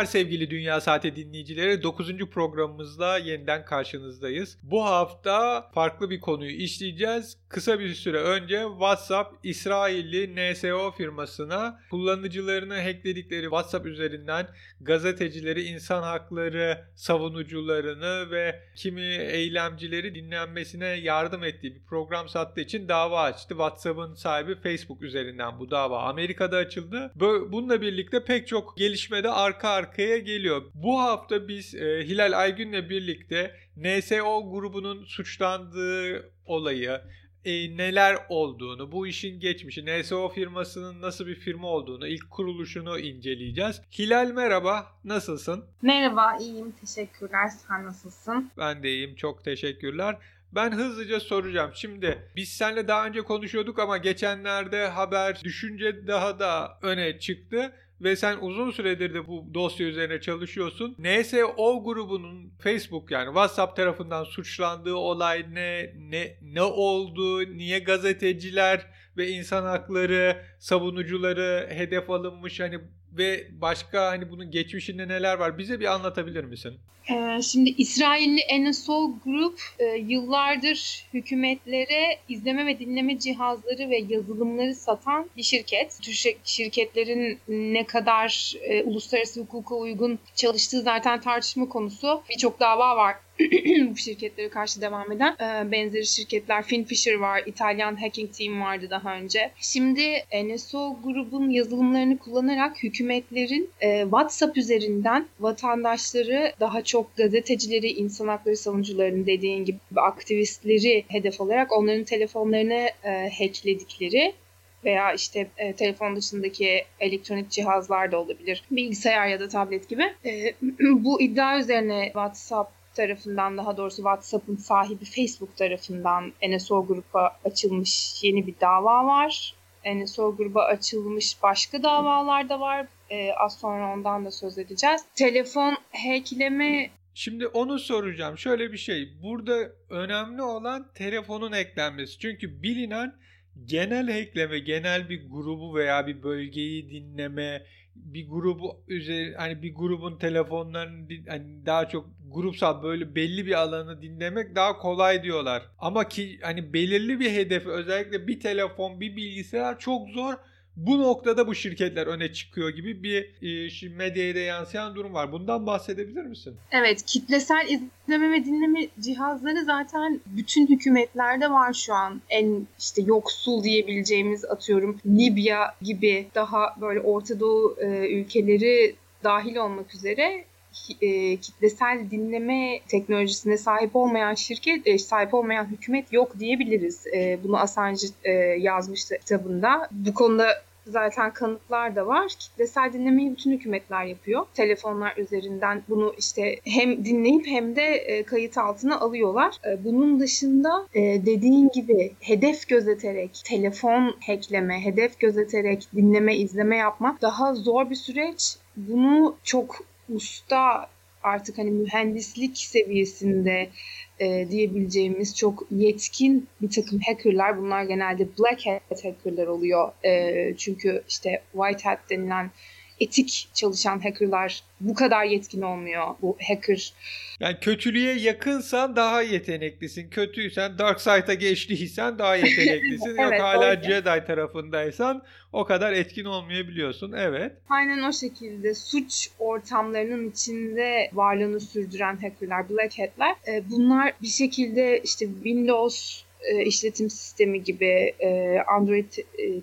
günler sevgili Dünya Saati dinleyicileri. 9. programımızda yeniden karşınızdayız. Bu hafta farklı bir konuyu işleyeceğiz. Kısa bir süre önce WhatsApp İsrailli NSO firmasına kullanıcılarını hackledikleri WhatsApp üzerinden gazetecileri, insan hakları savunucularını ve kimi eylemcileri dinlenmesine yardım ettiği bir program sattığı için dava açtı. WhatsApp'ın sahibi Facebook üzerinden bu dava Amerika'da açıldı. Bununla birlikte pek çok gelişme de arka arkaya geliyor. Bu hafta biz e, Hilal Aygün'le birlikte NSO grubunun suçlandığı olayı, e, neler olduğunu, bu işin geçmişi, NSO firmasının nasıl bir firma olduğunu, ilk kuruluşunu inceleyeceğiz. Hilal merhaba, nasılsın? Merhaba, iyiyim. Teşekkürler. Sen nasılsın? Ben de iyiyim. Çok teşekkürler. Ben hızlıca soracağım. Şimdi biz seninle daha önce konuşuyorduk ama geçenlerde haber düşünce daha da öne çıktı ve sen uzun süredir de bu dosya üzerine çalışıyorsun. NSO grubunun Facebook yani WhatsApp tarafından suçlandığı olay ne, ne, ne oldu, niye gazeteciler ve insan hakları savunucuları hedef alınmış hani ve başka hani bunun geçmişinde neler var bize bir anlatabilir misin? Ee, şimdi İsrailli NSO Group e, yıllardır hükümetlere izleme ve dinleme cihazları ve yazılımları satan bir şirket. Tür şirketlerin ne kadar e, uluslararası hukuka uygun çalıştığı zaten tartışma konusu. Birçok dava var bu şirketlere karşı devam eden e, benzeri şirketler Finfisher var, İtalyan Hacking Team vardı daha önce. Şimdi NSO grubun yazılımlarını kullanarak hükümetlerin e, WhatsApp üzerinden vatandaşları daha çok gazetecileri, insan hakları savunucularını dediğin gibi aktivistleri hedef alarak onların telefonlarını e, hackledikleri veya işte e, telefon dışındaki elektronik cihazlar da olabilir. Bilgisayar ya da tablet gibi. E, bu iddia üzerine WhatsApp tarafından daha doğrusu WhatsApp'ın sahibi Facebook tarafından NSO gruba açılmış yeni bir dava var. NSO gruba açılmış başka davalar da var. Ee, az sonra ondan da söz edeceğiz. Telefon hackleme Şimdi onu soracağım. Şöyle bir şey. Burada önemli olan telefonun eklenmesi. Çünkü bilinen genel hackleme, genel bir grubu veya bir bölgeyi dinleme, bir grubu üzeri hani bir grubun telefonlarını hani daha çok grupsal böyle belli bir alanı dinlemek daha kolay diyorlar. Ama ki hani belirli bir hedefi özellikle bir telefon, bir bilgisayar çok zor bu noktada bu şirketler öne çıkıyor gibi bir e, medyaya da yansıyan durum var. Bundan bahsedebilir misin? Evet, kitlesel izleme ve dinleme cihazları zaten bütün hükümetlerde var şu an. En işte yoksul diyebileceğimiz atıyorum Libya gibi daha böyle Orta Doğu e, ülkeleri dahil olmak üzere e, kitlesel dinleme teknolojisine sahip olmayan şirket, e, sahip olmayan hükümet yok diyebiliriz. E, bunu Assange e, yazmıştı kitabında. Bu konuda zaten kanıtlar da var. Kitlesel dinlemeyi bütün hükümetler yapıyor. Telefonlar üzerinden bunu işte hem dinleyip hem de e, kayıt altına alıyorlar. E, bunun dışında e, dediğin gibi hedef gözeterek telefon hackleme, hedef gözeterek dinleme, izleme yapmak daha zor bir süreç. Bunu çok usta artık hani mühendislik seviyesinde e, diyebileceğimiz çok yetkin bir takım hackerlar. Bunlar genelde black hat hackerlar oluyor. E, çünkü işte white hat denilen etik çalışan hackerlar bu kadar yetkin olmuyor. Bu hacker yani kötülüğe yakınsan daha yeteneklisin. Kötüysen Dark Side'a geçtiysen daha yeteneklisin. evet, Yok hala öyle. Jedi tarafındaysan o kadar etkin olmayabiliyorsun. Evet. Aynen o şekilde suç ortamlarının içinde varlığını sürdüren hackerlar, black hat'ler e, bunlar bir şekilde işte Windows e, işletim sistemi gibi e, Android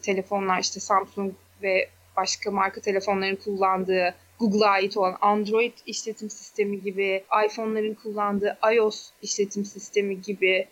telefonlar işte Samsung ve başka marka telefonların kullandığı Google'a ait olan Android işletim sistemi gibi, iPhone'ların kullandığı iOS işletim sistemi gibi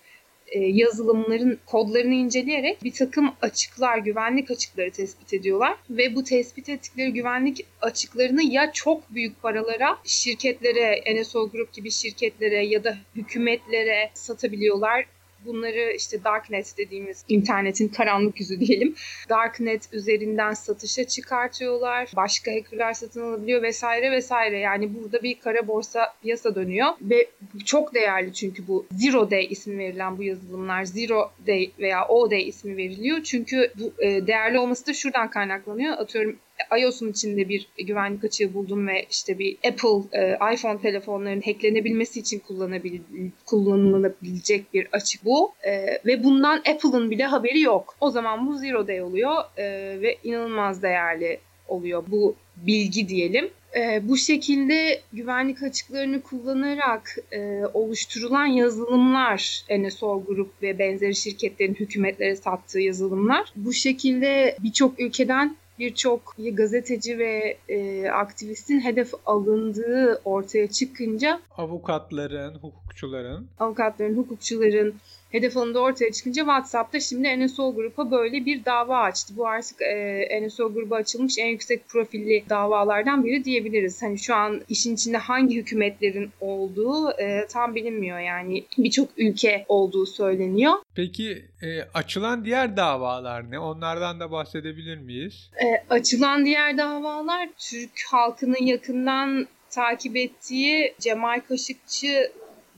e, yazılımların kodlarını inceleyerek bir takım açıklar, güvenlik açıkları tespit ediyorlar. Ve bu tespit ettikleri güvenlik açıklarını ya çok büyük paralara şirketlere, NSO Group gibi şirketlere ya da hükümetlere satabiliyorlar bunları işte Darknet dediğimiz internetin karanlık yüzü diyelim. Darknet üzerinden satışa çıkartıyorlar. Başka hackerlar satın alabiliyor vesaire vesaire. Yani burada bir kara borsa piyasa dönüyor ve çok değerli çünkü bu Zero Day ismi verilen bu yazılımlar Zero Day veya O Day ismi veriliyor. Çünkü bu e, değerli olması da şuradan kaynaklanıyor. Atıyorum iOS'un içinde bir güvenlik açığı buldum ve işte bir Apple e, iPhone telefonlarının hacklenebilmesi için kullanabil kullanılabilecek bir açık bu. E, ve bundan Apple'ın bile haberi yok. O zaman bu zero day oluyor e, ve inanılmaz değerli oluyor bu bilgi diyelim. E, bu şekilde güvenlik açıklarını kullanarak e, oluşturulan yazılımlar, NSO Grup ve benzeri şirketlerin hükümetlere sattığı yazılımlar bu şekilde birçok ülkeden birçok gazeteci ve e, aktivistin hedef alındığı ortaya çıkınca avukatların, hukukçuların avukatların, hukukçuların hedef alındığı ortaya çıkınca WhatsApp'ta şimdi NSO grupa böyle bir dava açtı. Bu artık e, NSO grubu açılmış en yüksek profilli davalardan biri diyebiliriz. Hani şu an işin içinde hangi hükümetlerin olduğu e, tam bilinmiyor yani birçok ülke olduğu söyleniyor. Peki e, açılan diğer davalar ne? Onlardan da bahsedebilir miyiz? E, açılan diğer davalar Türk halkının yakından takip ettiği Cemal Kaşıkçı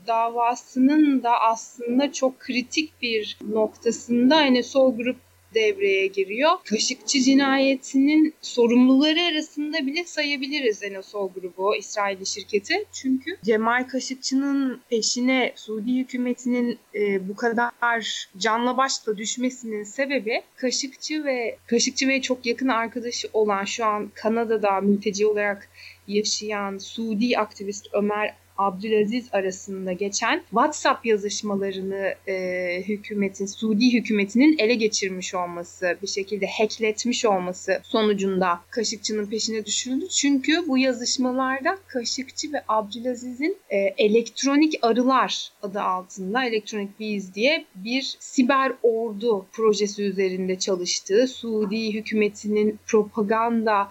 davasının da aslında çok kritik bir noktasında hani sol grup devreye giriyor. Kaşıkçı cinayetinin sorumluları arasında bile sayabiliriz Enosol grubu, İsrailli şirketi. Çünkü Cemal Kaşıkçı'nın peşine Suudi hükümetinin e, bu kadar canla başla düşmesinin sebebi Kaşıkçı ve Kaşıkçı ve çok yakın arkadaşı olan şu an Kanada'da mülteci olarak yaşayan Suudi aktivist Ömer Abdülaziz arasında geçen WhatsApp yazışmalarını e, hükümetin, Suudi hükümetinin ele geçirmiş olması, bir şekilde hackletmiş olması sonucunda Kaşıkçı'nın peşine düşürüldü. Çünkü bu yazışmalarda Kaşıkçı ve Abdülaziz'in e, elektronik arılar adı altında Electronic Bees diye bir siber ordu projesi üzerinde çalıştığı, Suudi hükümetinin propaganda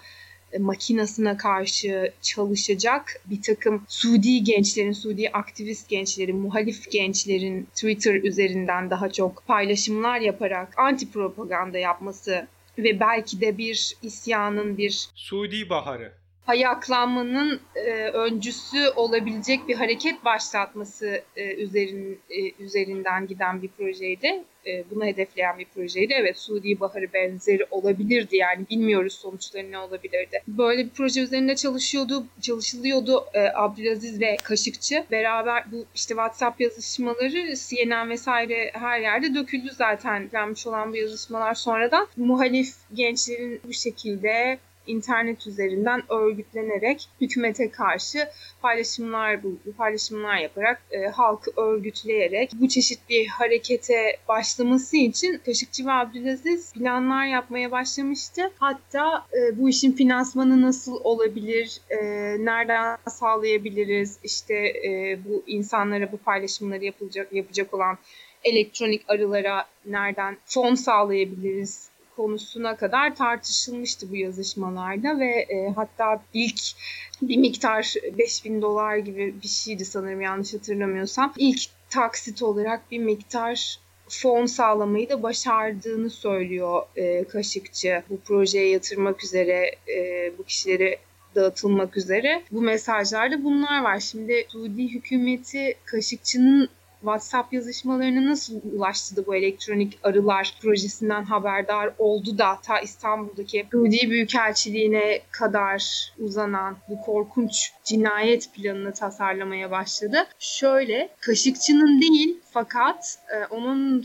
makinasına karşı çalışacak bir takım Suudi gençlerin, Suudi aktivist gençlerin, muhalif gençlerin Twitter üzerinden daha çok paylaşımlar yaparak anti propaganda yapması ve belki de bir isyanın bir Suudi Baharı ayaklanmanın e, öncüsü olabilecek bir hareket başlatması e, üzerin, e, üzerinden giden bir projeydi. E, bunu hedefleyen bir projeydi. Evet Suudi Baharı benzeri olabilirdi yani bilmiyoruz sonuçları ne olabilirdi. Böyle bir proje üzerinde çalışıyordu, çalışılıyordu e, Abdülaziz ve Kaşıkçı. Beraber bu işte WhatsApp yazışmaları CNN vesaire her yerde döküldü zaten gelmiş olan bu yazışmalar sonradan. Muhalif gençlerin bu şekilde internet üzerinden örgütlenerek hükümete karşı paylaşımlar paylaşımlar yaparak e, halkı örgütleyerek bu çeşit bir harekete başlaması için Kaşıkçı ve Abdülaziz planlar yapmaya başlamıştı. Hatta e, bu işin finansmanı nasıl olabilir, e, nereden sağlayabiliriz, işte e, bu insanlara bu paylaşımları yapılacak yapacak olan elektronik arılara nereden fon sağlayabiliriz konusuna kadar tartışılmıştı bu yazışmalarda ve e, hatta ilk bir miktar 5000 dolar gibi bir şeydi sanırım yanlış hatırlamıyorsam. İlk taksit olarak bir miktar fon sağlamayı da başardığını söylüyor e, Kaşıkçı. Bu projeye yatırmak üzere e, bu kişileri dağıtılmak üzere. Bu mesajlarda bunlar var. Şimdi Suudi hükümeti Kaşıkçı'nın WhatsApp yazışmalarına nasıl ulaştı bu elektronik arılar projesinden haberdar oldu da ta İstanbul'daki Suudi Büyükelçiliğine kadar uzanan bu korkunç cinayet planını tasarlamaya başladı. Şöyle, Kaşıkçı'nın değil fakat e, onun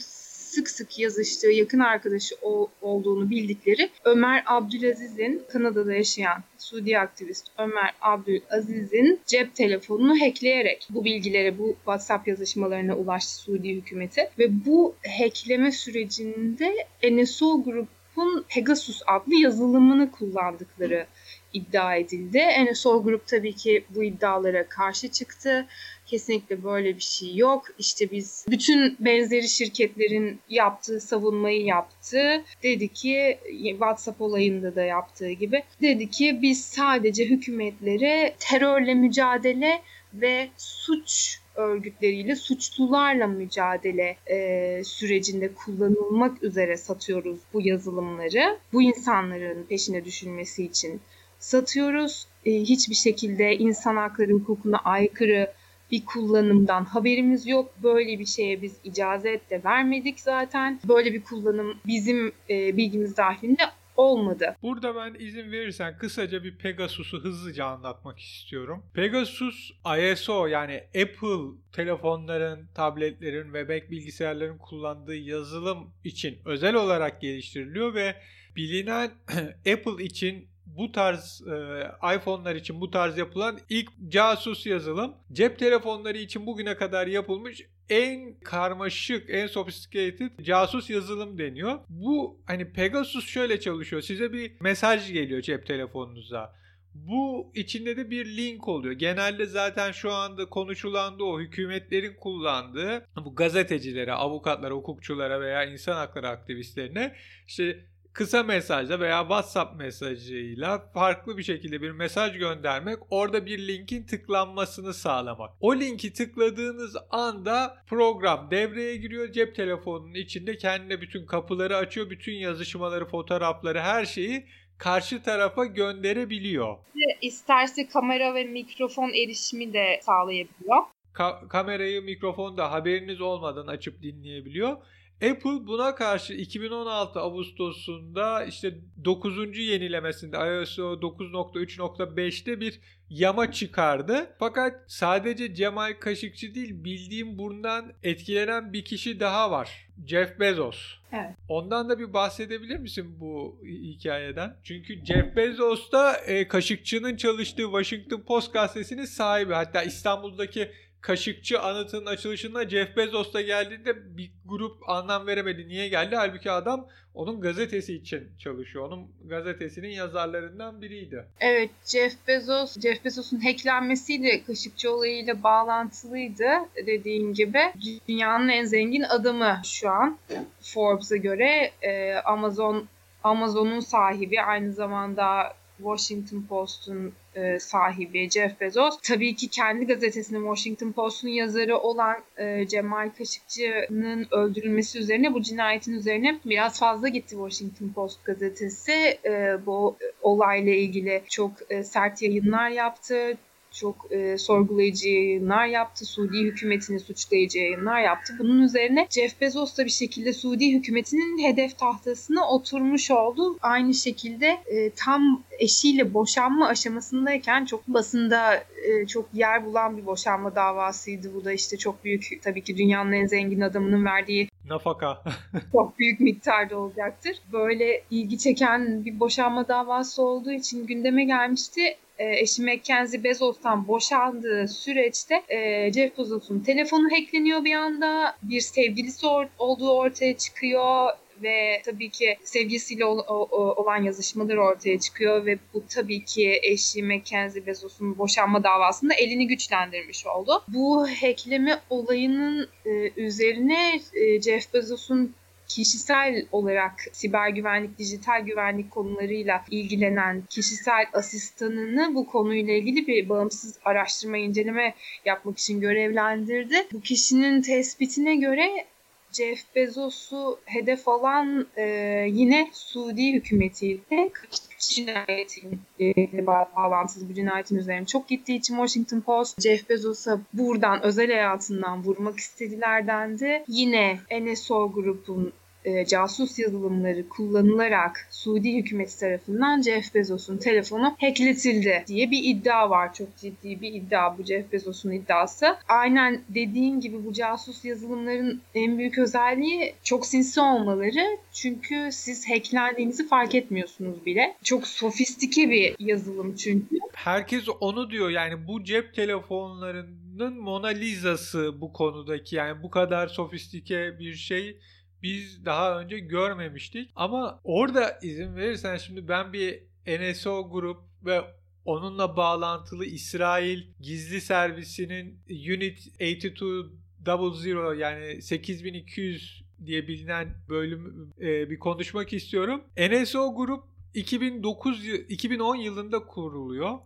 sık sık yazıştığı yakın arkadaşı olduğunu bildikleri Ömer Abdülaziz'in Kanada'da yaşayan Suudi aktivist Ömer Abdülaziz'in cep telefonunu hackleyerek bu bilgilere, bu WhatsApp yazışmalarına ulaştı Suudi hükümeti ve bu hackleme sürecinde NSO grubun Pegasus adlı yazılımını kullandıkları iddia edildi. NSO Grup tabii ki bu iddialara karşı çıktı. Kesinlikle böyle bir şey yok. İşte biz bütün benzeri şirketlerin yaptığı savunmayı yaptı. Dedi ki WhatsApp olayında da yaptığı gibi dedi ki biz sadece hükümetlere terörle mücadele ve suç örgütleriyle suçlularla mücadele e, sürecinde kullanılmak üzere satıyoruz bu yazılımları. Bu insanların peşine düşülmesi için satıyoruz. E, hiçbir şekilde insan hakları hukukuna aykırı bir kullanımdan haberimiz yok. Böyle bir şeye biz icazet de vermedik zaten. Böyle bir kullanım bizim e, bilgimiz dahilinde olmadı. Burada ben izin verirsen kısaca bir Pegasus'u hızlıca anlatmak istiyorum. Pegasus ISO yani Apple telefonların, tabletlerin Mac bilgisayarların kullandığı yazılım için özel olarak geliştiriliyor ve bilinen Apple için bu tarz e, iPhone'lar için bu tarz yapılan ilk casus yazılım cep telefonları için bugüne kadar yapılmış en karmaşık, en sophisticated casus yazılım deniyor. Bu hani Pegasus şöyle çalışıyor. Size bir mesaj geliyor cep telefonunuza. Bu içinde de bir link oluyor. Genelde zaten şu anda konuşulan da o hükümetlerin kullandığı bu gazetecilere, avukatlara, hukukçulara veya insan hakları aktivistlerine işte kısa mesajla veya WhatsApp mesajıyla farklı bir şekilde bir mesaj göndermek, orada bir linkin tıklanmasını sağlamak. O linki tıkladığınız anda program devreye giriyor. Cep telefonunun içinde kendine bütün kapıları açıyor. Bütün yazışmaları, fotoğrafları, her şeyi karşı tarafa gönderebiliyor. İsterse kamera ve mikrofon erişimi de sağlayabiliyor. Ka- kamerayı, mikrofonu da haberiniz olmadan açıp dinleyebiliyor. Apple buna karşı 2016 Ağustos'unda işte 9. yenilemesinde iOS 9.3.5'te bir yama çıkardı. Fakat sadece Cemal Kaşıkçı değil bildiğim bundan etkilenen bir kişi daha var. Jeff Bezos. Evet. Ondan da bir bahsedebilir misin bu hikayeden? Çünkü Jeff Bezos da e, Kaşıkçı'nın çalıştığı Washington Post gazetesinin sahibi. Hatta İstanbul'daki Kaşıkçı anıtının açılışında Jeff Bezos da geldiğinde bir grup anlam veremedi. Niye geldi? Halbuki adam onun gazetesi için çalışıyor. Onun gazetesinin yazarlarından biriydi. Evet Jeff Bezos, Jeff Bezos'un hacklenmesiyle Kaşıkçı olayıyla bağlantılıydı dediğin gibi. Dünyanın en zengin adamı şu an Forbes'a göre. Ee, Amazon Amazon'un sahibi aynı zamanda Washington Post'un e, sahibi Jeff Bezos. Tabii ki kendi gazetesinin Washington Post'un yazarı olan e, Cemal Kaşıkçı'nın öldürülmesi üzerine bu cinayetin üzerine biraz fazla gitti Washington Post gazetesi. E, bu olayla ilgili çok e, sert yayınlar yaptı çok e, sorgulayıcı yayınlar yaptı. Suudi hükümetini suçlayıcı yayınlar yaptı. Bunun üzerine Jeff Bezos da bir şekilde Suudi hükümetinin hedef tahtasına oturmuş oldu. Aynı şekilde e, tam eşiyle boşanma aşamasındayken çok basında e, çok yer bulan bir boşanma davasıydı. Bu da işte çok büyük tabii ki dünyanın en zengin adamının verdiği nafaka çok büyük miktarda olacaktır. Böyle ilgi çeken bir boşanma davası olduğu için gündeme gelmişti e, eşi Mackenzie Bezos'tan boşandığı süreçte e, Jeff Bezos'un telefonu hackleniyor bir anda. Bir sevgilisi or- olduğu ortaya çıkıyor ve tabii ki sevgilisiyle olan yazışmalar ortaya çıkıyor ve bu tabii ki eşi Mackenzie Bezos'un boşanma davasında elini güçlendirmiş oldu. Bu hackleme olayının e, üzerine e, Jeff Bezos'un kişisel olarak siber güvenlik, dijital güvenlik konularıyla ilgilenen kişisel asistanını bu konuyla ilgili bir bağımsız araştırma inceleme yapmak için görevlendirdi. Bu kişinin tespitine göre Jeff Bezos'u hedef alan e, yine Suudi hükümetiyle cinayetin e, bağlantılı bir cinayetin üzerine çok gittiği için Washington Post Jeff Bezos'a buradan özel hayatından vurmak istediler dendi. Yine NSO grubun e, casus yazılımları kullanılarak Suudi hükümeti tarafından Jeff Bezos'un telefonu hackletildi diye bir iddia var. Çok ciddi bir iddia bu Jeff Bezos'un iddiası. Aynen dediğin gibi bu casus yazılımların en büyük özelliği çok sinsi olmaları. Çünkü siz hacklendiğinizi fark etmiyorsunuz bile. Çok sofistike bir yazılım çünkü. Herkes onu diyor yani bu cep telefonlarının Mona Lisa'sı bu konudaki yani bu kadar sofistike bir şey biz daha önce görmemiştik. Ama orada izin verirsen şimdi ben bir NSO grup ve onunla bağlantılı İsrail gizli servisinin Unit 8200 yani 8200 diye bilinen bölüm e, bir konuşmak istiyorum. NSO grup 2009 2010 yılında kuruluyor.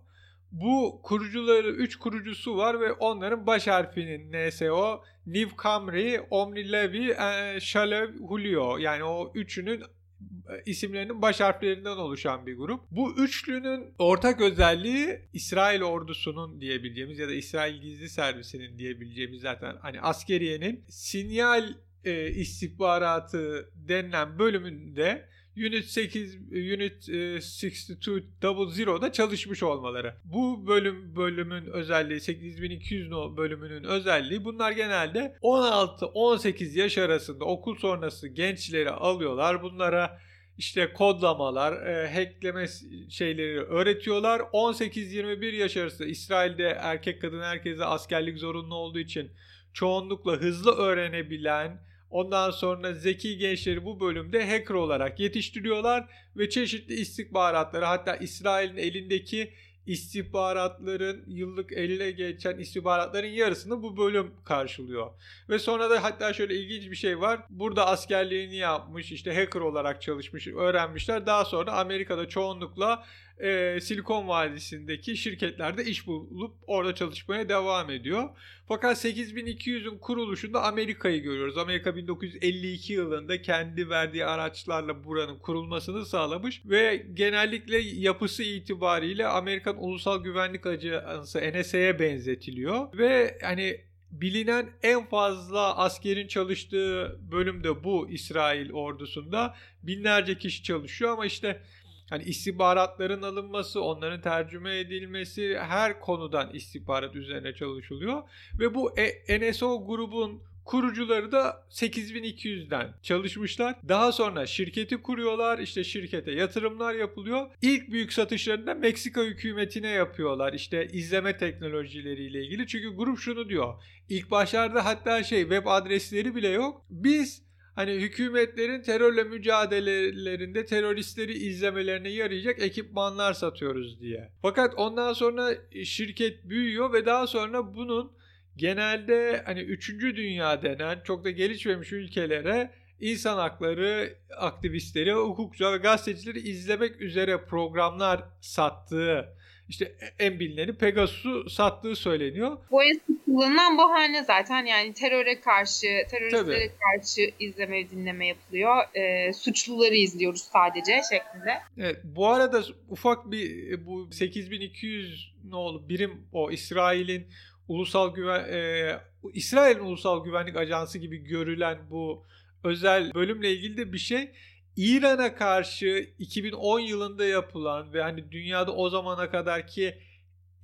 Bu kurucuları 3 kurucusu var ve onların baş harfinin NSO Niv Camry, Omni Levy, e, Shalev Julio yani o üçünün e, isimlerinin baş harflerinden oluşan bir grup. Bu üçlünün ortak özelliği İsrail ordusunun diyebileceğimiz ya da İsrail gizli servisinin diyebileceğimiz zaten hani askeriyenin sinyal e, istihbaratı denilen bölümünde Unit 8 Unit 6200'da çalışmış olmaları. Bu bölüm bölümün özelliği 8200 bölümünün özelliği bunlar genelde 16-18 yaş arasında okul sonrası gençleri alıyorlar. Bunlara işte kodlamalar, e, hackleme şeyleri öğretiyorlar. 18-21 yaş arası İsrail'de erkek kadın herkese askerlik zorunlu olduğu için çoğunlukla hızlı öğrenebilen, ondan sonra zeki gençleri bu bölümde hacker olarak yetiştiriyorlar ve çeşitli istihbaratları hatta İsrail'in elindeki istihbaratların yıllık eline geçen istihbaratların yarısını bu bölüm karşılıyor. Ve sonra da hatta şöyle ilginç bir şey var. Burada askerliğini yapmış işte hacker olarak çalışmış öğrenmişler. Daha sonra Amerika'da çoğunlukla e, Silikon Vadisi'ndeki şirketlerde iş bulup orada çalışmaya devam ediyor. Fakat 8200'ün kuruluşunda Amerika'yı görüyoruz. Amerika 1952 yılında kendi verdiği araçlarla buranın kurulmasını sağlamış ve genellikle yapısı itibariyle Amerikan Ulusal Güvenlik Ajansı NSA'ya benzetiliyor ve hani bilinen en fazla askerin çalıştığı bölüm de bu İsrail ordusunda. Binlerce kişi çalışıyor ama işte hani istihbaratların alınması, onların tercüme edilmesi her konudan istihbarat üzerine çalışılıyor. Ve bu e, NSO grubun kurucuları da 8200'den çalışmışlar. Daha sonra şirketi kuruyorlar. İşte şirkete yatırımlar yapılıyor. İlk büyük satışlarını da Meksika hükümetine yapıyorlar. İşte izleme teknolojileriyle ilgili. Çünkü grup şunu diyor. İlk başlarda hatta şey web adresleri bile yok. Biz hani hükümetlerin terörle mücadelelerinde teröristleri izlemelerine yarayacak ekipmanlar satıyoruz diye. Fakat ondan sonra şirket büyüyor ve daha sonra bunun genelde hani 3. dünya denen çok da gelişmemiş ülkelere insan hakları aktivistleri, hukukçular ve gazetecileri izlemek üzere programlar sattığı işte en bilineni Pegasus'u sattığı söyleniyor. Bu eski kullanılan bahane zaten yani teröre karşı, teröristlere Tabii. karşı izleme dinleme yapılıyor. E, suçluları izliyoruz sadece şeklinde. Evet, bu arada ufak bir bu 8200 ne oldu birim o İsrail'in ulusal güven e, İsrail'in ulusal güvenlik ajansı gibi görülen bu özel bölümle ilgili de bir şey İran'a karşı 2010 yılında yapılan ve hani dünyada o zamana kadar ki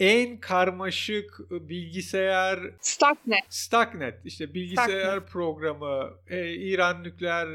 en karmaşık bilgisayar Stuxnet. Stuxnet işte bilgisayar Stuxnet. programı e, İran nükleer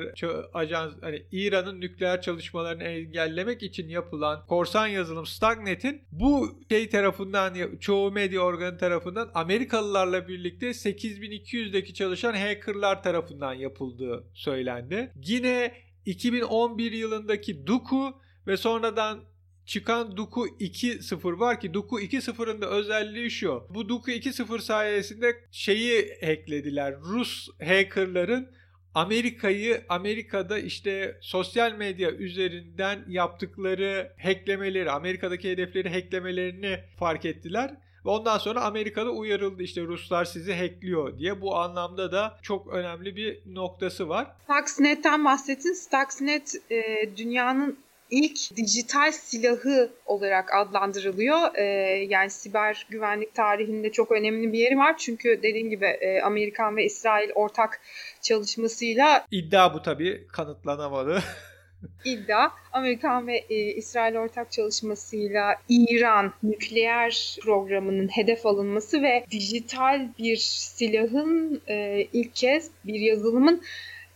ajans hani İran'ın nükleer çalışmalarını engellemek için yapılan korsan yazılım Stuxnet'in bu şey tarafından çoğu medya organı tarafından Amerikalılarla birlikte 8200'deki çalışan hackerlar tarafından yapıldığı söylendi. Yine 2011 yılındaki Duku ve sonradan çıkan Duku 2.0 var ki Duku 2.0'ın da özelliği şu. Bu Duku 2.0 sayesinde şeyi hacklediler. Rus hackerların Amerika'yı Amerika'da işte sosyal medya üzerinden yaptıkları hacklemeleri, Amerika'daki hedefleri hacklemelerini fark ettiler. Ve ondan sonra Amerika'da uyarıldı işte Ruslar sizi hackliyor diye. Bu anlamda da çok önemli bir noktası var. Stuxnet'ten bahsettin. Stuxnet e, dünyanın ilk dijital silahı olarak adlandırılıyor. Ee, yani siber güvenlik tarihinde çok önemli bir yeri var. Çünkü dediğim gibi e, Amerikan ve İsrail ortak çalışmasıyla... iddia bu tabii kanıtlanamadı. iddia Amerikan ve e, İsrail ortak çalışmasıyla İran nükleer programının hedef alınması ve dijital bir silahın e, ilk kez bir yazılımın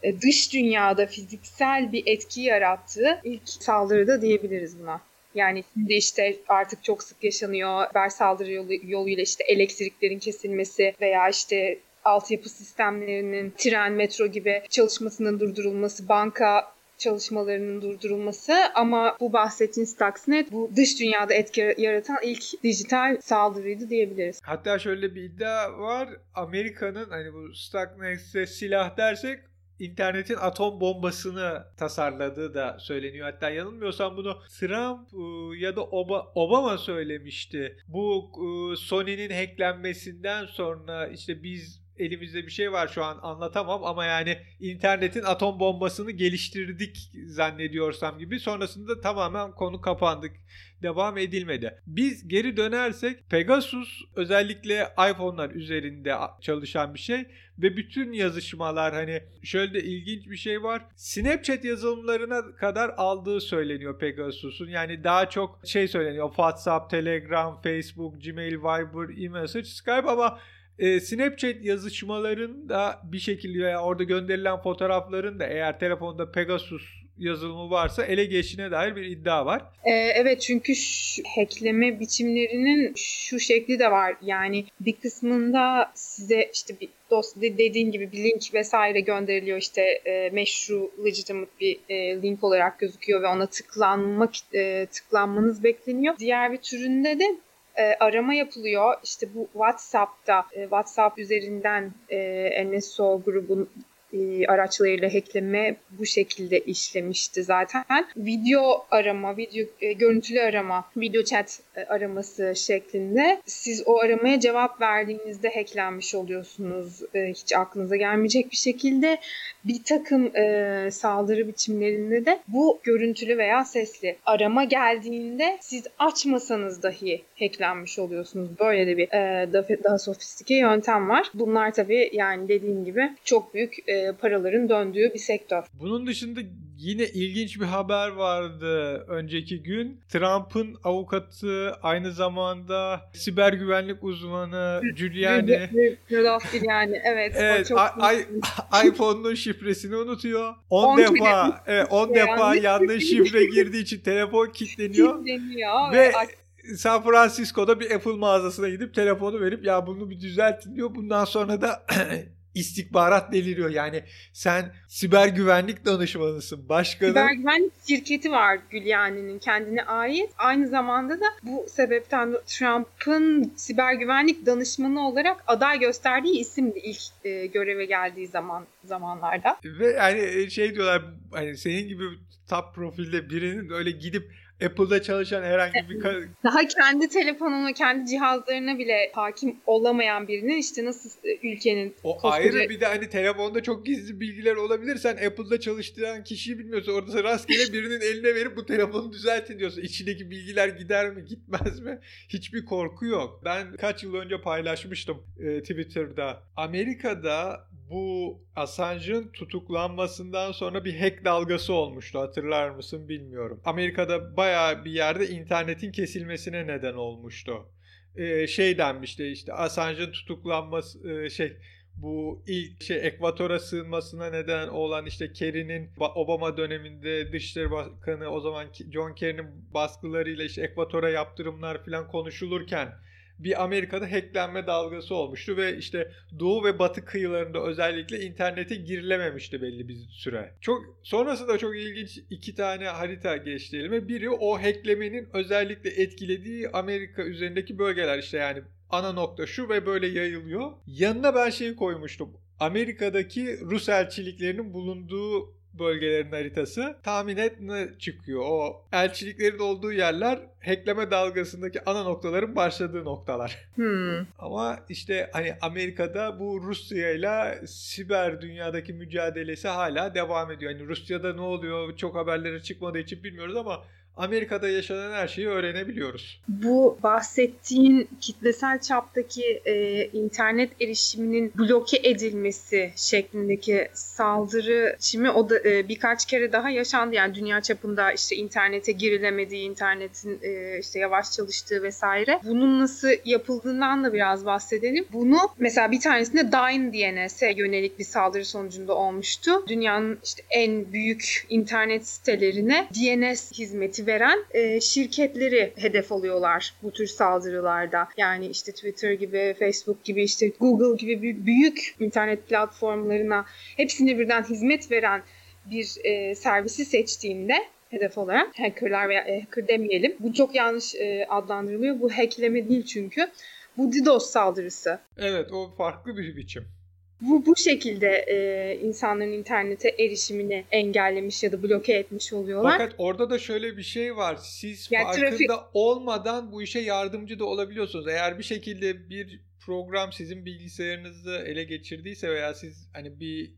e, dış dünyada fiziksel bir etki yarattığı ilk saldırıda diyebiliriz buna. Yani şimdi işte artık çok sık yaşanıyor haber saldırı yolu, yoluyla işte elektriklerin kesilmesi veya işte altyapı sistemlerinin tren, metro gibi çalışmasının durdurulması, banka çalışmalarının durdurulması ama bu bahsettiğin Stuxnet bu dış dünyada etki yaratan ilk dijital saldırıydı diyebiliriz. Hatta şöyle bir iddia var. Amerika'nın hani bu Stuxnet'e silah dersek internetin atom bombasını tasarladığı da söyleniyor. Hatta yanılmıyorsam bunu Trump ıı, ya da Obama söylemişti. Bu ıı, Sony'nin hacklenmesinden sonra işte biz elimizde bir şey var şu an anlatamam ama yani internetin atom bombasını geliştirdik zannediyorsam gibi sonrasında tamamen konu kapandık devam edilmedi. Biz geri dönersek Pegasus özellikle iPhone'lar üzerinde çalışan bir şey ve bütün yazışmalar hani şöyle de ilginç bir şey var. Snapchat yazılımlarına kadar aldığı söyleniyor Pegasus'un. Yani daha çok şey söyleniyor. WhatsApp, Telegram, Facebook, Gmail, Viber, e-message, Skype ama e, Snapchat yazışmalarında bir şekilde veya orada gönderilen fotoğrafların da eğer telefonda Pegasus yazılımı varsa ele geçtiğine dair bir iddia var. Ee, evet çünkü hackleme biçimlerinin şu şekli de var. Yani bir kısmında size işte bir dost dediğin gibi bir link vesaire gönderiliyor işte e, meşru legitimate bir e, link olarak gözüküyor ve ona tıklanmak e, tıklanmanız bekleniyor. Diğer bir türünde de e, arama yapılıyor. İşte bu WhatsApp'ta, e, WhatsApp üzerinden e, NSO grubun e, araçlarıyla hackleme bu şekilde işlemişti zaten. Video arama, video e, görüntülü arama, video chat e, araması şeklinde siz o aramaya cevap verdiğinizde hacklenmiş oluyorsunuz. E, hiç aklınıza gelmeyecek bir şekilde bir takım saldırı biçimlerinde de bu görüntülü veya sesli arama geldiğinde siz açmasanız dahi hacklenmiş oluyorsunuz. Böyle de bir daha, daha sofistike yöntem var. Bunlar tabii yani dediğim gibi çok büyük e, paraların döndüğü bir sektör. Bunun dışında yine ilginç bir haber vardı önceki gün. Trump'ın avukatı aynı zamanda siber güvenlik uzmanı Giuliani. Giuliani evet. evet çok iPhone'un şifresini unutuyor. 10 defa evet 10 defa yanlış şifre girdiği için telefon kilitleniyor. Kilitleniyor ve San Francisco'da bir Apple mağazasına gidip telefonu verip ya bunu bir düzeltin diyor. Bundan sonra da istihbarat deliriyor. Yani sen siber güvenlik danışmanısın. Başkanı... Siber güvenlik şirketi var Gülyani'nin kendine ait. Aynı zamanda da bu sebepten Trump'ın siber güvenlik danışmanı olarak aday gösterdiği isimdi ilk e, göreve geldiği zaman zamanlarda. Ve yani şey diyorlar hani senin gibi top profilde birinin öyle gidip Apple'da çalışan herhangi bir daha kendi telefonuna, kendi cihazlarına bile hakim olamayan birinin işte nasıl e, ülkenin o koskoca... ayrı bir de hani telefonda çok gizli bilgiler olabilir. Sen Apple'da çalıştıran kişiyi bilmiyorsun. Orada rastgele birinin eline verip bu telefonu düzeltin diyorsun. İçindeki bilgiler gider mi, gitmez mi? Hiçbir korku yok. Ben kaç yıl önce paylaşmıştım e, Twitter'da. Amerika'da bu Assange'ın tutuklanmasından sonra bir hack dalgası olmuştu. Hatırlar mısın bilmiyorum. Amerika'da baya bir yerde internetin kesilmesine neden olmuştu. Ee, şey denmişti işte Assange'ın tutuklanması e, şey bu ilk şey Ekvator'a sığınmasına neden olan işte Kerry'nin Obama döneminde Dışişleri Bakanı o zaman John Kerry'nin baskılarıyla işte Ekvator'a yaptırımlar falan konuşulurken bir Amerika'da hacklenme dalgası olmuştu ve işte doğu ve batı kıyılarında özellikle internete girilememişti belli bir süre. Çok sonrasında çok ilginç iki tane harita geçti elime. Biri o hacklemenin özellikle etkilediği Amerika üzerindeki bölgeler işte yani ana nokta şu ve böyle yayılıyor. Yanına ben şeyi koymuştum. Amerika'daki Rus elçiliklerinin bulunduğu bölgelerin haritası tahmin et ne çıkıyor. O elçiliklerin olduğu yerler hackleme dalgasındaki ana noktaların başladığı noktalar. Hmm. Ama işte hani Amerika'da bu Rusya ile siber dünyadaki mücadelesi hala devam ediyor. Hani Rusya'da ne oluyor çok haberleri çıkmadığı için bilmiyoruz ama Amerika'da yaşanan her şeyi öğrenebiliyoruz. Bu bahsettiğin kitlesel çaptaki e, internet erişiminin bloke edilmesi şeklindeki saldırı şimdi o da e, birkaç kere daha yaşandı. Yani dünya çapında işte internete girilemediği, internetin e, işte yavaş çalıştığı vesaire. Bunun nasıl yapıldığından da biraz bahsedelim. Bunu mesela bir tanesinde Dyn DNS'e yönelik bir saldırı sonucunda olmuştu. Dünyanın işte en büyük internet sitelerine DNS hizmeti veren e, şirketleri hedef alıyorlar bu tür saldırılarda. Yani işte Twitter gibi, Facebook gibi, işte Google gibi büyük internet platformlarına hepsine birden hizmet veren bir e, servisi seçtiğinde hedef olarak hackerlar veya e, hacker demeyelim. Bu çok yanlış e, adlandırılıyor. Bu hackleme değil çünkü. Bu DDoS saldırısı. Evet o farklı bir biçim. Bu bu şekilde e, insanların internete erişimini engellemiş ya da bloke etmiş oluyorlar. Fakat orada da şöyle bir şey var. Siz Yani farkında trafik- olmadan bu işe yardımcı da olabiliyorsunuz. Eğer bir şekilde bir program sizin bilgisayarınızı ele geçirdiyse veya siz hani bir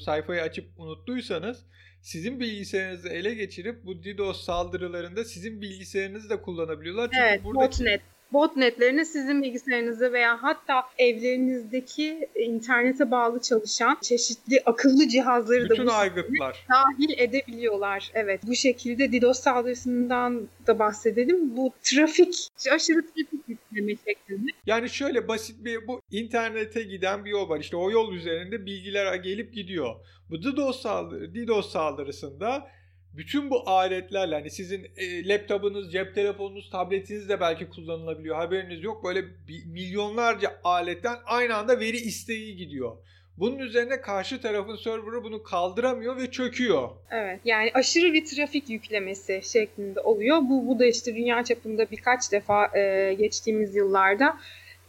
sayfayı açıp unuttuysanız sizin bilgisayarınızı ele geçirip bu DDoS saldırılarında sizin bilgisayarınızı da kullanabiliyorlar. Çünkü Evet, buradaki botnet. Botnetlerini sizin bilgisayarınızı veya hatta evlerinizdeki internete bağlı çalışan çeşitli akıllı cihazları da bütün bu aygıtlar. dahil edebiliyorlar. Evet, bu şekilde DDoS saldırısından da bahsedelim. Bu trafik, aşırı trafik yükleme şeklinde. Yani şöyle basit bir bu internete giden bir yol var. İşte o yol üzerinde bilgiler gelip gidiyor. Bu DDoS, saldırı, DDoS saldırısında bütün bu aletlerle hani sizin e, laptopunuz, cep telefonunuz, tabletiniz de belki kullanılabiliyor. Haberiniz yok. Böyle milyonlarca aletten aynı anda veri isteği gidiyor. Bunun üzerine karşı tarafın serverı bunu kaldıramıyor ve çöküyor. Evet, yani aşırı bir trafik yüklemesi şeklinde oluyor. Bu, bu da işte dünya çapında birkaç defa e, geçtiğimiz yıllarda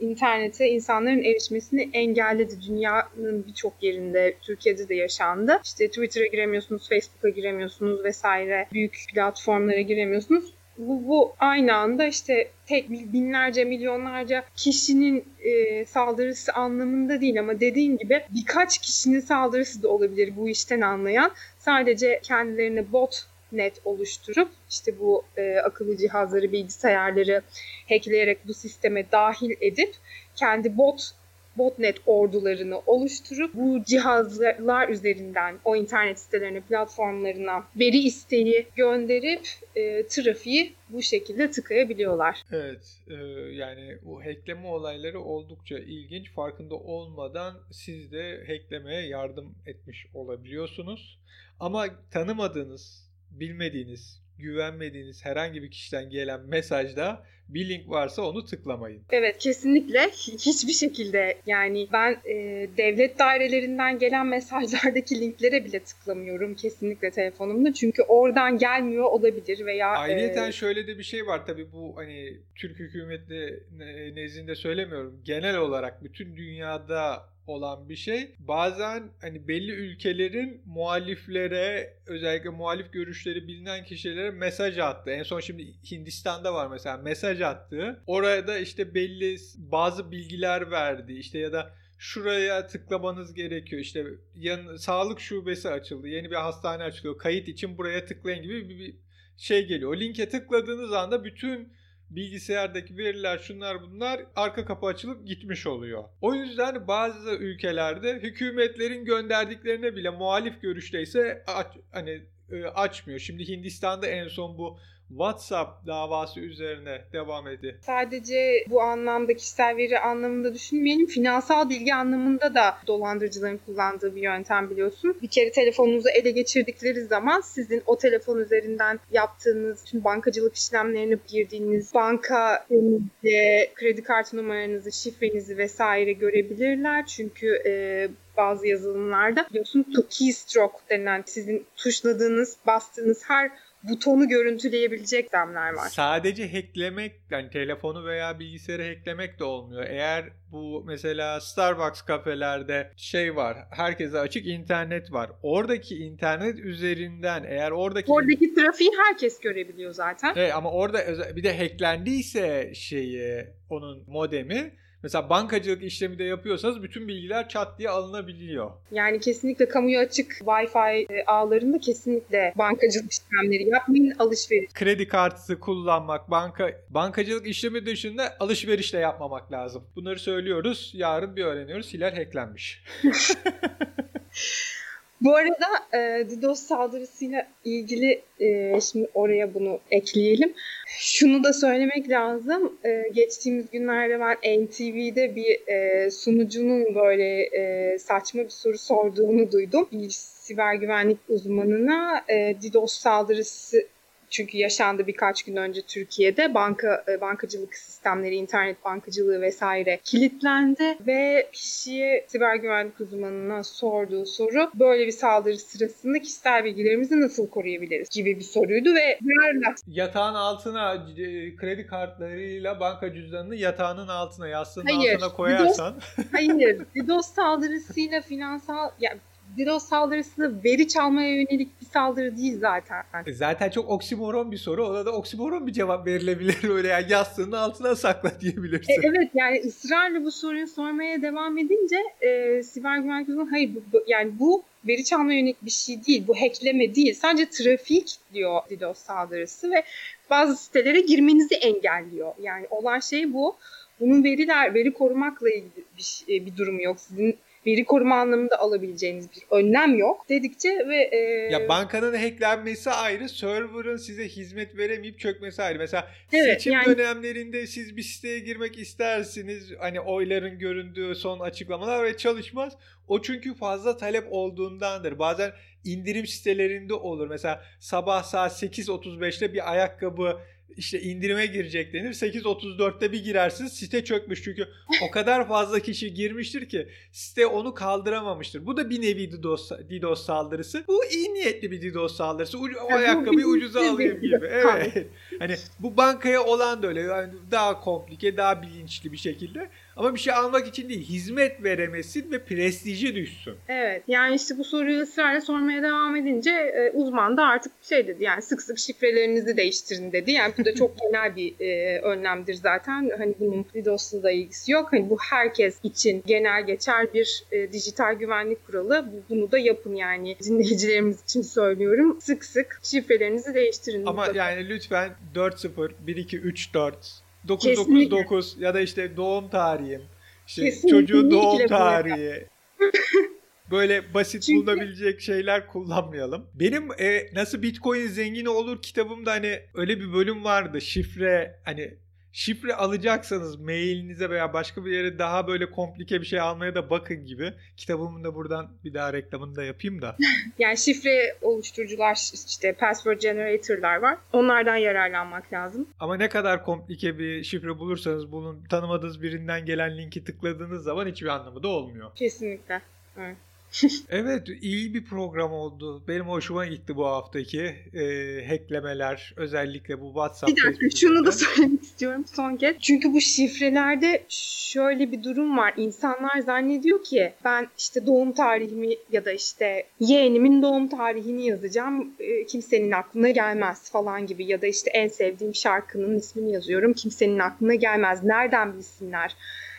internete insanların erişmesini engelledi. Dünyanın birçok yerinde, Türkiye'de de yaşandı. İşte Twitter'a giremiyorsunuz, Facebook'a giremiyorsunuz vesaire. Büyük platformlara giremiyorsunuz. Bu, bu aynı anda işte tek binlerce, milyonlarca kişinin e, saldırısı anlamında değil ama dediğin gibi birkaç kişinin saldırısı da olabilir bu işten anlayan. Sadece kendilerine bot net oluşturup işte bu e, akıllı cihazları, bilgisayarları hackleyerek bu sisteme dahil edip kendi bot botnet ordularını oluşturup bu cihazlar üzerinden o internet sitelerine, platformlarına veri isteği gönderip e, trafiği bu şekilde tıkayabiliyorlar. Evet, e, yani bu hackleme olayları oldukça ilginç. Farkında olmadan siz de hacklemeye yardım etmiş olabiliyorsunuz. Ama tanımadığınız, bilmediğiniz, güvenmediğiniz herhangi bir kişiden gelen mesajda bir link varsa onu tıklamayın. Evet kesinlikle hiçbir şekilde yani ben e, devlet dairelerinden gelen mesajlardaki linklere bile tıklamıyorum kesinlikle telefonumda çünkü oradan gelmiyor olabilir veya Ayrıyeten e, şöyle de bir şey var tabii bu hani Türk hükümeti ne- nezdinde söylemiyorum. Genel olarak bütün dünyada olan bir şey. Bazen hani belli ülkelerin muhaliflere özellikle muhalif görüşleri bilinen kişilere mesaj attı. En son şimdi Hindistan'da var mesela mesaj attı. Oraya da işte belli bazı bilgiler verdi. İşte ya da şuraya tıklamanız gerekiyor. İşte yan, sağlık şubesi açıldı. Yeni bir hastane açılıyor. Kayıt için buraya tıklayın gibi bir, bir şey geliyor. O linke tıkladığınız anda bütün bilgisayardaki veriler şunlar bunlar arka kapı açılıp gitmiş oluyor. O yüzden bazı ülkelerde hükümetlerin gönderdiklerine bile muhalif görüşteyse hani e, açmıyor. Şimdi Hindistan'da en son bu WhatsApp davası üzerine devam etti. sadece bu anlamda kişisel veri anlamında düşünmeyelim. Finansal bilgi anlamında da dolandırıcıların kullandığı bir yöntem biliyorsun. Bir kere telefonunuzu ele geçirdikleri zaman sizin o telefon üzerinden yaptığınız tüm bankacılık işlemlerini girdiğiniz banka kredi kartı numaranızı, şifrenizi vesaire görebilirler. Çünkü e, bazı yazılımlarda biliyorsun keystroke denilen sizin tuşladığınız, bastığınız her butonu görüntüleyebilecek işlemler var. Sadece hacklemek yani telefonu veya bilgisayarı hacklemek de olmuyor. Eğer bu mesela Starbucks kafelerde şey var. Herkese açık internet var. Oradaki internet üzerinden eğer oradaki Oradaki trafiği herkes görebiliyor zaten. Evet ama orada bir de hacklendiyse şeyi onun modemi mesela bankacılık işlemi de yapıyorsanız bütün bilgiler çat diye alınabiliyor. Yani kesinlikle kamuya açık Wi-Fi e, ağlarında kesinlikle bankacılık işlemleri yapmayın, alışveriş. Kredi kartı kullanmak, banka bankacılık işlemi dışında alışveriş de yapmamak lazım. Bunları söylüyoruz. Yarın bir öğreniyoruz. Hilal hacklenmiş. Bu arada e, DDoS saldırısıyla ilgili e, şimdi oraya bunu ekleyelim. Şunu da söylemek lazım. E, geçtiğimiz günlerde ben NTV'de bir e, sunucunun böyle e, saçma bir soru sorduğunu duydum. Bir siber güvenlik uzmanına e, DDoS saldırısı çünkü yaşandı birkaç gün önce Türkiye'de. Banka e, bankacılık sistemleri, internet bankacılığı vesaire kilitlendi ve kişiye siber güvenlik uzmanına sorduğu soru böyle bir saldırı sırasında kişisel bilgilerimizi nasıl koruyabiliriz? gibi bir soruydu ve yatağın altına kredi kartlarıyla banka cüzdanını yatağının altına yastığının Hayır, altına koyarsan. DDoS, hayır DDoS saldırısıyla finansal yani DDoS saldırısı veri çalmaya yönelik bir saldırı değil zaten. E, zaten çok oksimoron bir soru. Ona da oksimoron bir cevap verilebilir. Öyle yani yastığının altına sakla diyebilirsin. E, evet yani ısrarla bu soruyu sormaya devam edince e, siber güvenlik uzmanı hayır bu, bu, yani bu veri çalmaya yönelik bir şey değil. Bu hackleme değil. Sadece trafik diyor DDoS saldırısı ve bazı sitelere girmenizi engelliyor. Yani olan şey bu. Bunun veriler, veri korumakla ilgili bir, e, bir durum yok. Sizin veri koruma anlamında alabileceğiniz bir önlem yok dedikçe ve e... ya bankanın hacklenmesi ayrı, server'ın size hizmet veremeyip çökmesi ayrı. Mesela evet, seçim yani... dönemlerinde siz bir siteye girmek istersiniz. Hani oyların göründüğü son açıklamalar ve çalışmaz. O çünkü fazla talep olduğundandır. Bazen indirim sitelerinde olur. Mesela sabah saat 8.35'te bir ayakkabı işte indirime girecek denir. 8.34'te bir girersiniz site çökmüş çünkü o kadar fazla kişi girmiştir ki site onu kaldıramamıştır. Bu da bir nevi DDoS, DDoS saldırısı. Bu iyi niyetli bir DDoS saldırısı. O ayakkabıyı ucuza alayım gibi. Evet. hani bu bankaya olan da öyle. Yani daha komplike, daha bilinçli bir şekilde. Ama bir şey almak için değil, hizmet veremesin ve prestiji düşsün. Evet, yani işte bu soruyu ısrarla sormaya devam edince e, uzman da artık şey dedi yani sık sık şifrelerinizi değiştirin dedi. Yani bu da çok genel bir e, önlemdir zaten. Hani bunun DDoS'la da ilgisi yok. Hani bu herkes için genel geçer bir e, dijital güvenlik kuralı. Bunu da yapın yani dinleyicilerimiz için söylüyorum. Sık sık şifrelerinizi değiştirin. Ama yani lütfen 4-0, 1-2-3-4 999 ya da işte doğum tarihim. İşte Kesinlikle. çocuğun doğum tarihi. Böyle basit Çünkü... bulunabilecek şeyler kullanmayalım. Benim e, nasıl Bitcoin zengini olur kitabımda hani öyle bir bölüm vardı. Şifre hani şifre alacaksanız mailinize veya başka bir yere daha böyle komplike bir şey almaya da bakın gibi. Kitabımın da buradan bir daha reklamını da yapayım da. yani şifre oluşturucular işte password generator'lar var. Onlardan yararlanmak lazım. Ama ne kadar komplike bir şifre bulursanız bunun tanımadığınız birinden gelen linki tıkladığınız zaman hiçbir anlamı da olmuyor. Kesinlikle. Evet. evet iyi bir program oldu. Benim hoşuma gitti bu haftaki e, hacklemeler özellikle bu WhatsApp. Bir dakika şunu da söylemek istiyorum son kez. Çünkü bu şifrelerde şöyle bir durum var. İnsanlar zannediyor ki ben işte doğum tarihimi ya da işte yeğenimin doğum tarihini yazacağım. E, kimsenin aklına gelmez falan gibi ya da işte en sevdiğim şarkının ismini yazıyorum. Kimsenin aklına gelmez. Nereden bilsinler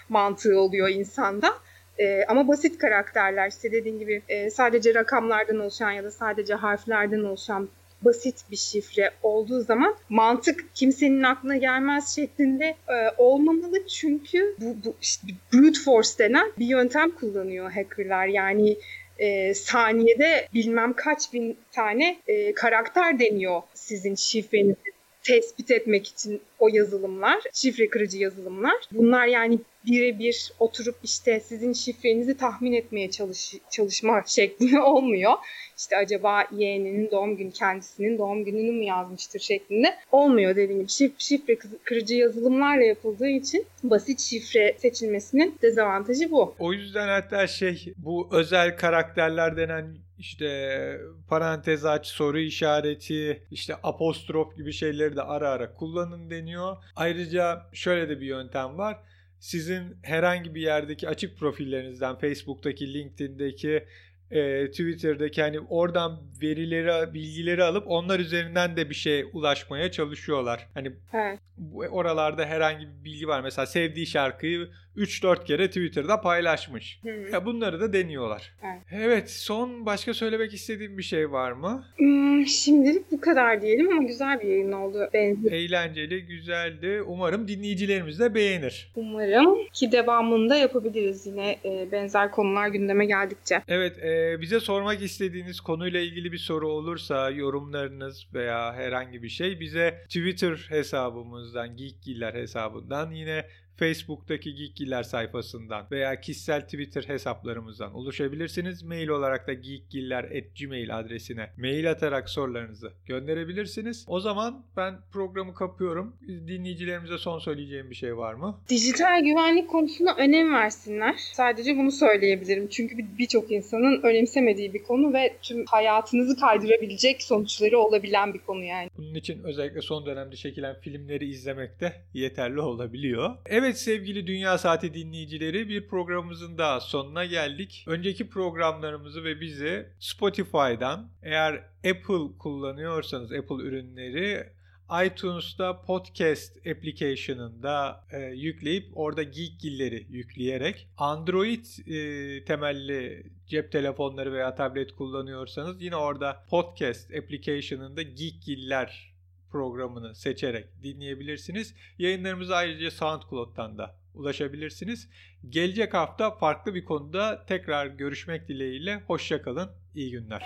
mantığı oluyor insanda. E, ama basit karakterler işte dediğin gibi e, sadece rakamlardan oluşan ya da sadece harflerden oluşan basit bir şifre olduğu zaman mantık kimsenin aklına gelmez şeklinde e, olmamalı. Çünkü bu, bu işte brute force denen bir yöntem kullanıyor hackerlar. Yani e, saniyede bilmem kaç bin tane e, karakter deniyor sizin şifrenizi tespit etmek için o yazılımlar, şifre kırıcı yazılımlar. Bunlar yani birebir oturup işte sizin şifrenizi tahmin etmeye çalış çalışma şeklinde olmuyor. İşte acaba yeğeninin doğum günü kendisinin doğum gününü mü yazmıştır şeklinde olmuyor dediğim gibi. Şif şifre kırıcı yazılımlarla yapıldığı için basit şifre seçilmesinin dezavantajı bu. O yüzden hatta şey bu özel karakterler denen işte parantez aç, soru işareti, işte apostrof gibi şeyleri de ara ara kullanın deniyor. Ayrıca şöyle de bir yöntem var. Sizin herhangi bir yerdeki açık profillerinizden, Facebook'taki, LinkedIn'deki e, Twitter'daki hani oradan verileri, bilgileri alıp onlar üzerinden de bir şey ulaşmaya çalışıyorlar. Hani evet. oralarda herhangi bir bilgi var. Mesela sevdiği şarkıyı 3-4 kere Twitter'da paylaşmış. Hı hı. Ya bunları da deniyorlar. Evet. evet, son başka söylemek istediğim bir şey var mı? Hmm, şimdilik bu kadar diyelim ama güzel bir yayın oldu. Benziyor. Eğlenceli, güzeldi. Umarım dinleyicilerimiz de beğenir. Umarım ki devamında yapabiliriz yine e, benzer konular gündeme geldikçe. Evet, e, bize sormak istediğiniz konuyla ilgili bir soru olursa yorumlarınız veya herhangi bir şey bize Twitter hesabımızdan, Geekgiller hesabından yine Facebook'taki Geekgiller sayfasından veya kişisel Twitter hesaplarımızdan ulaşabilirsiniz. Mail olarak da geekgiller.gmail adresine mail atarak sorularınızı gönderebilirsiniz. O zaman ben programı kapıyorum. Dinleyicilerimize son söyleyeceğim bir şey var mı? Dijital güvenlik konusuna önem versinler. Sadece bunu söyleyebilirim. Çünkü birçok insanın önemsemediği bir konu ve tüm hayatınızı kaydırabilecek sonuçları olabilen bir konu yani. Bunun için özellikle son dönemde çekilen filmleri izlemek de yeterli olabiliyor. Evet sevgili Dünya Saati dinleyicileri bir programımızın daha sonuna geldik. Önceki programlarımızı ve bizi Spotify'dan eğer Apple kullanıyorsanız Apple ürünleri iTunes'ta podcast application'ında e, yükleyip orada Geekgilleri yükleyerek Android e, temelli cep telefonları veya tablet kullanıyorsanız yine orada podcast application'ında Geekgiller programını seçerek dinleyebilirsiniz. Yayınlarımızı ayrıca SoundCloud'dan da ulaşabilirsiniz. Gelecek hafta farklı bir konuda tekrar görüşmek dileğiyle. Hoşçakalın. İyi günler.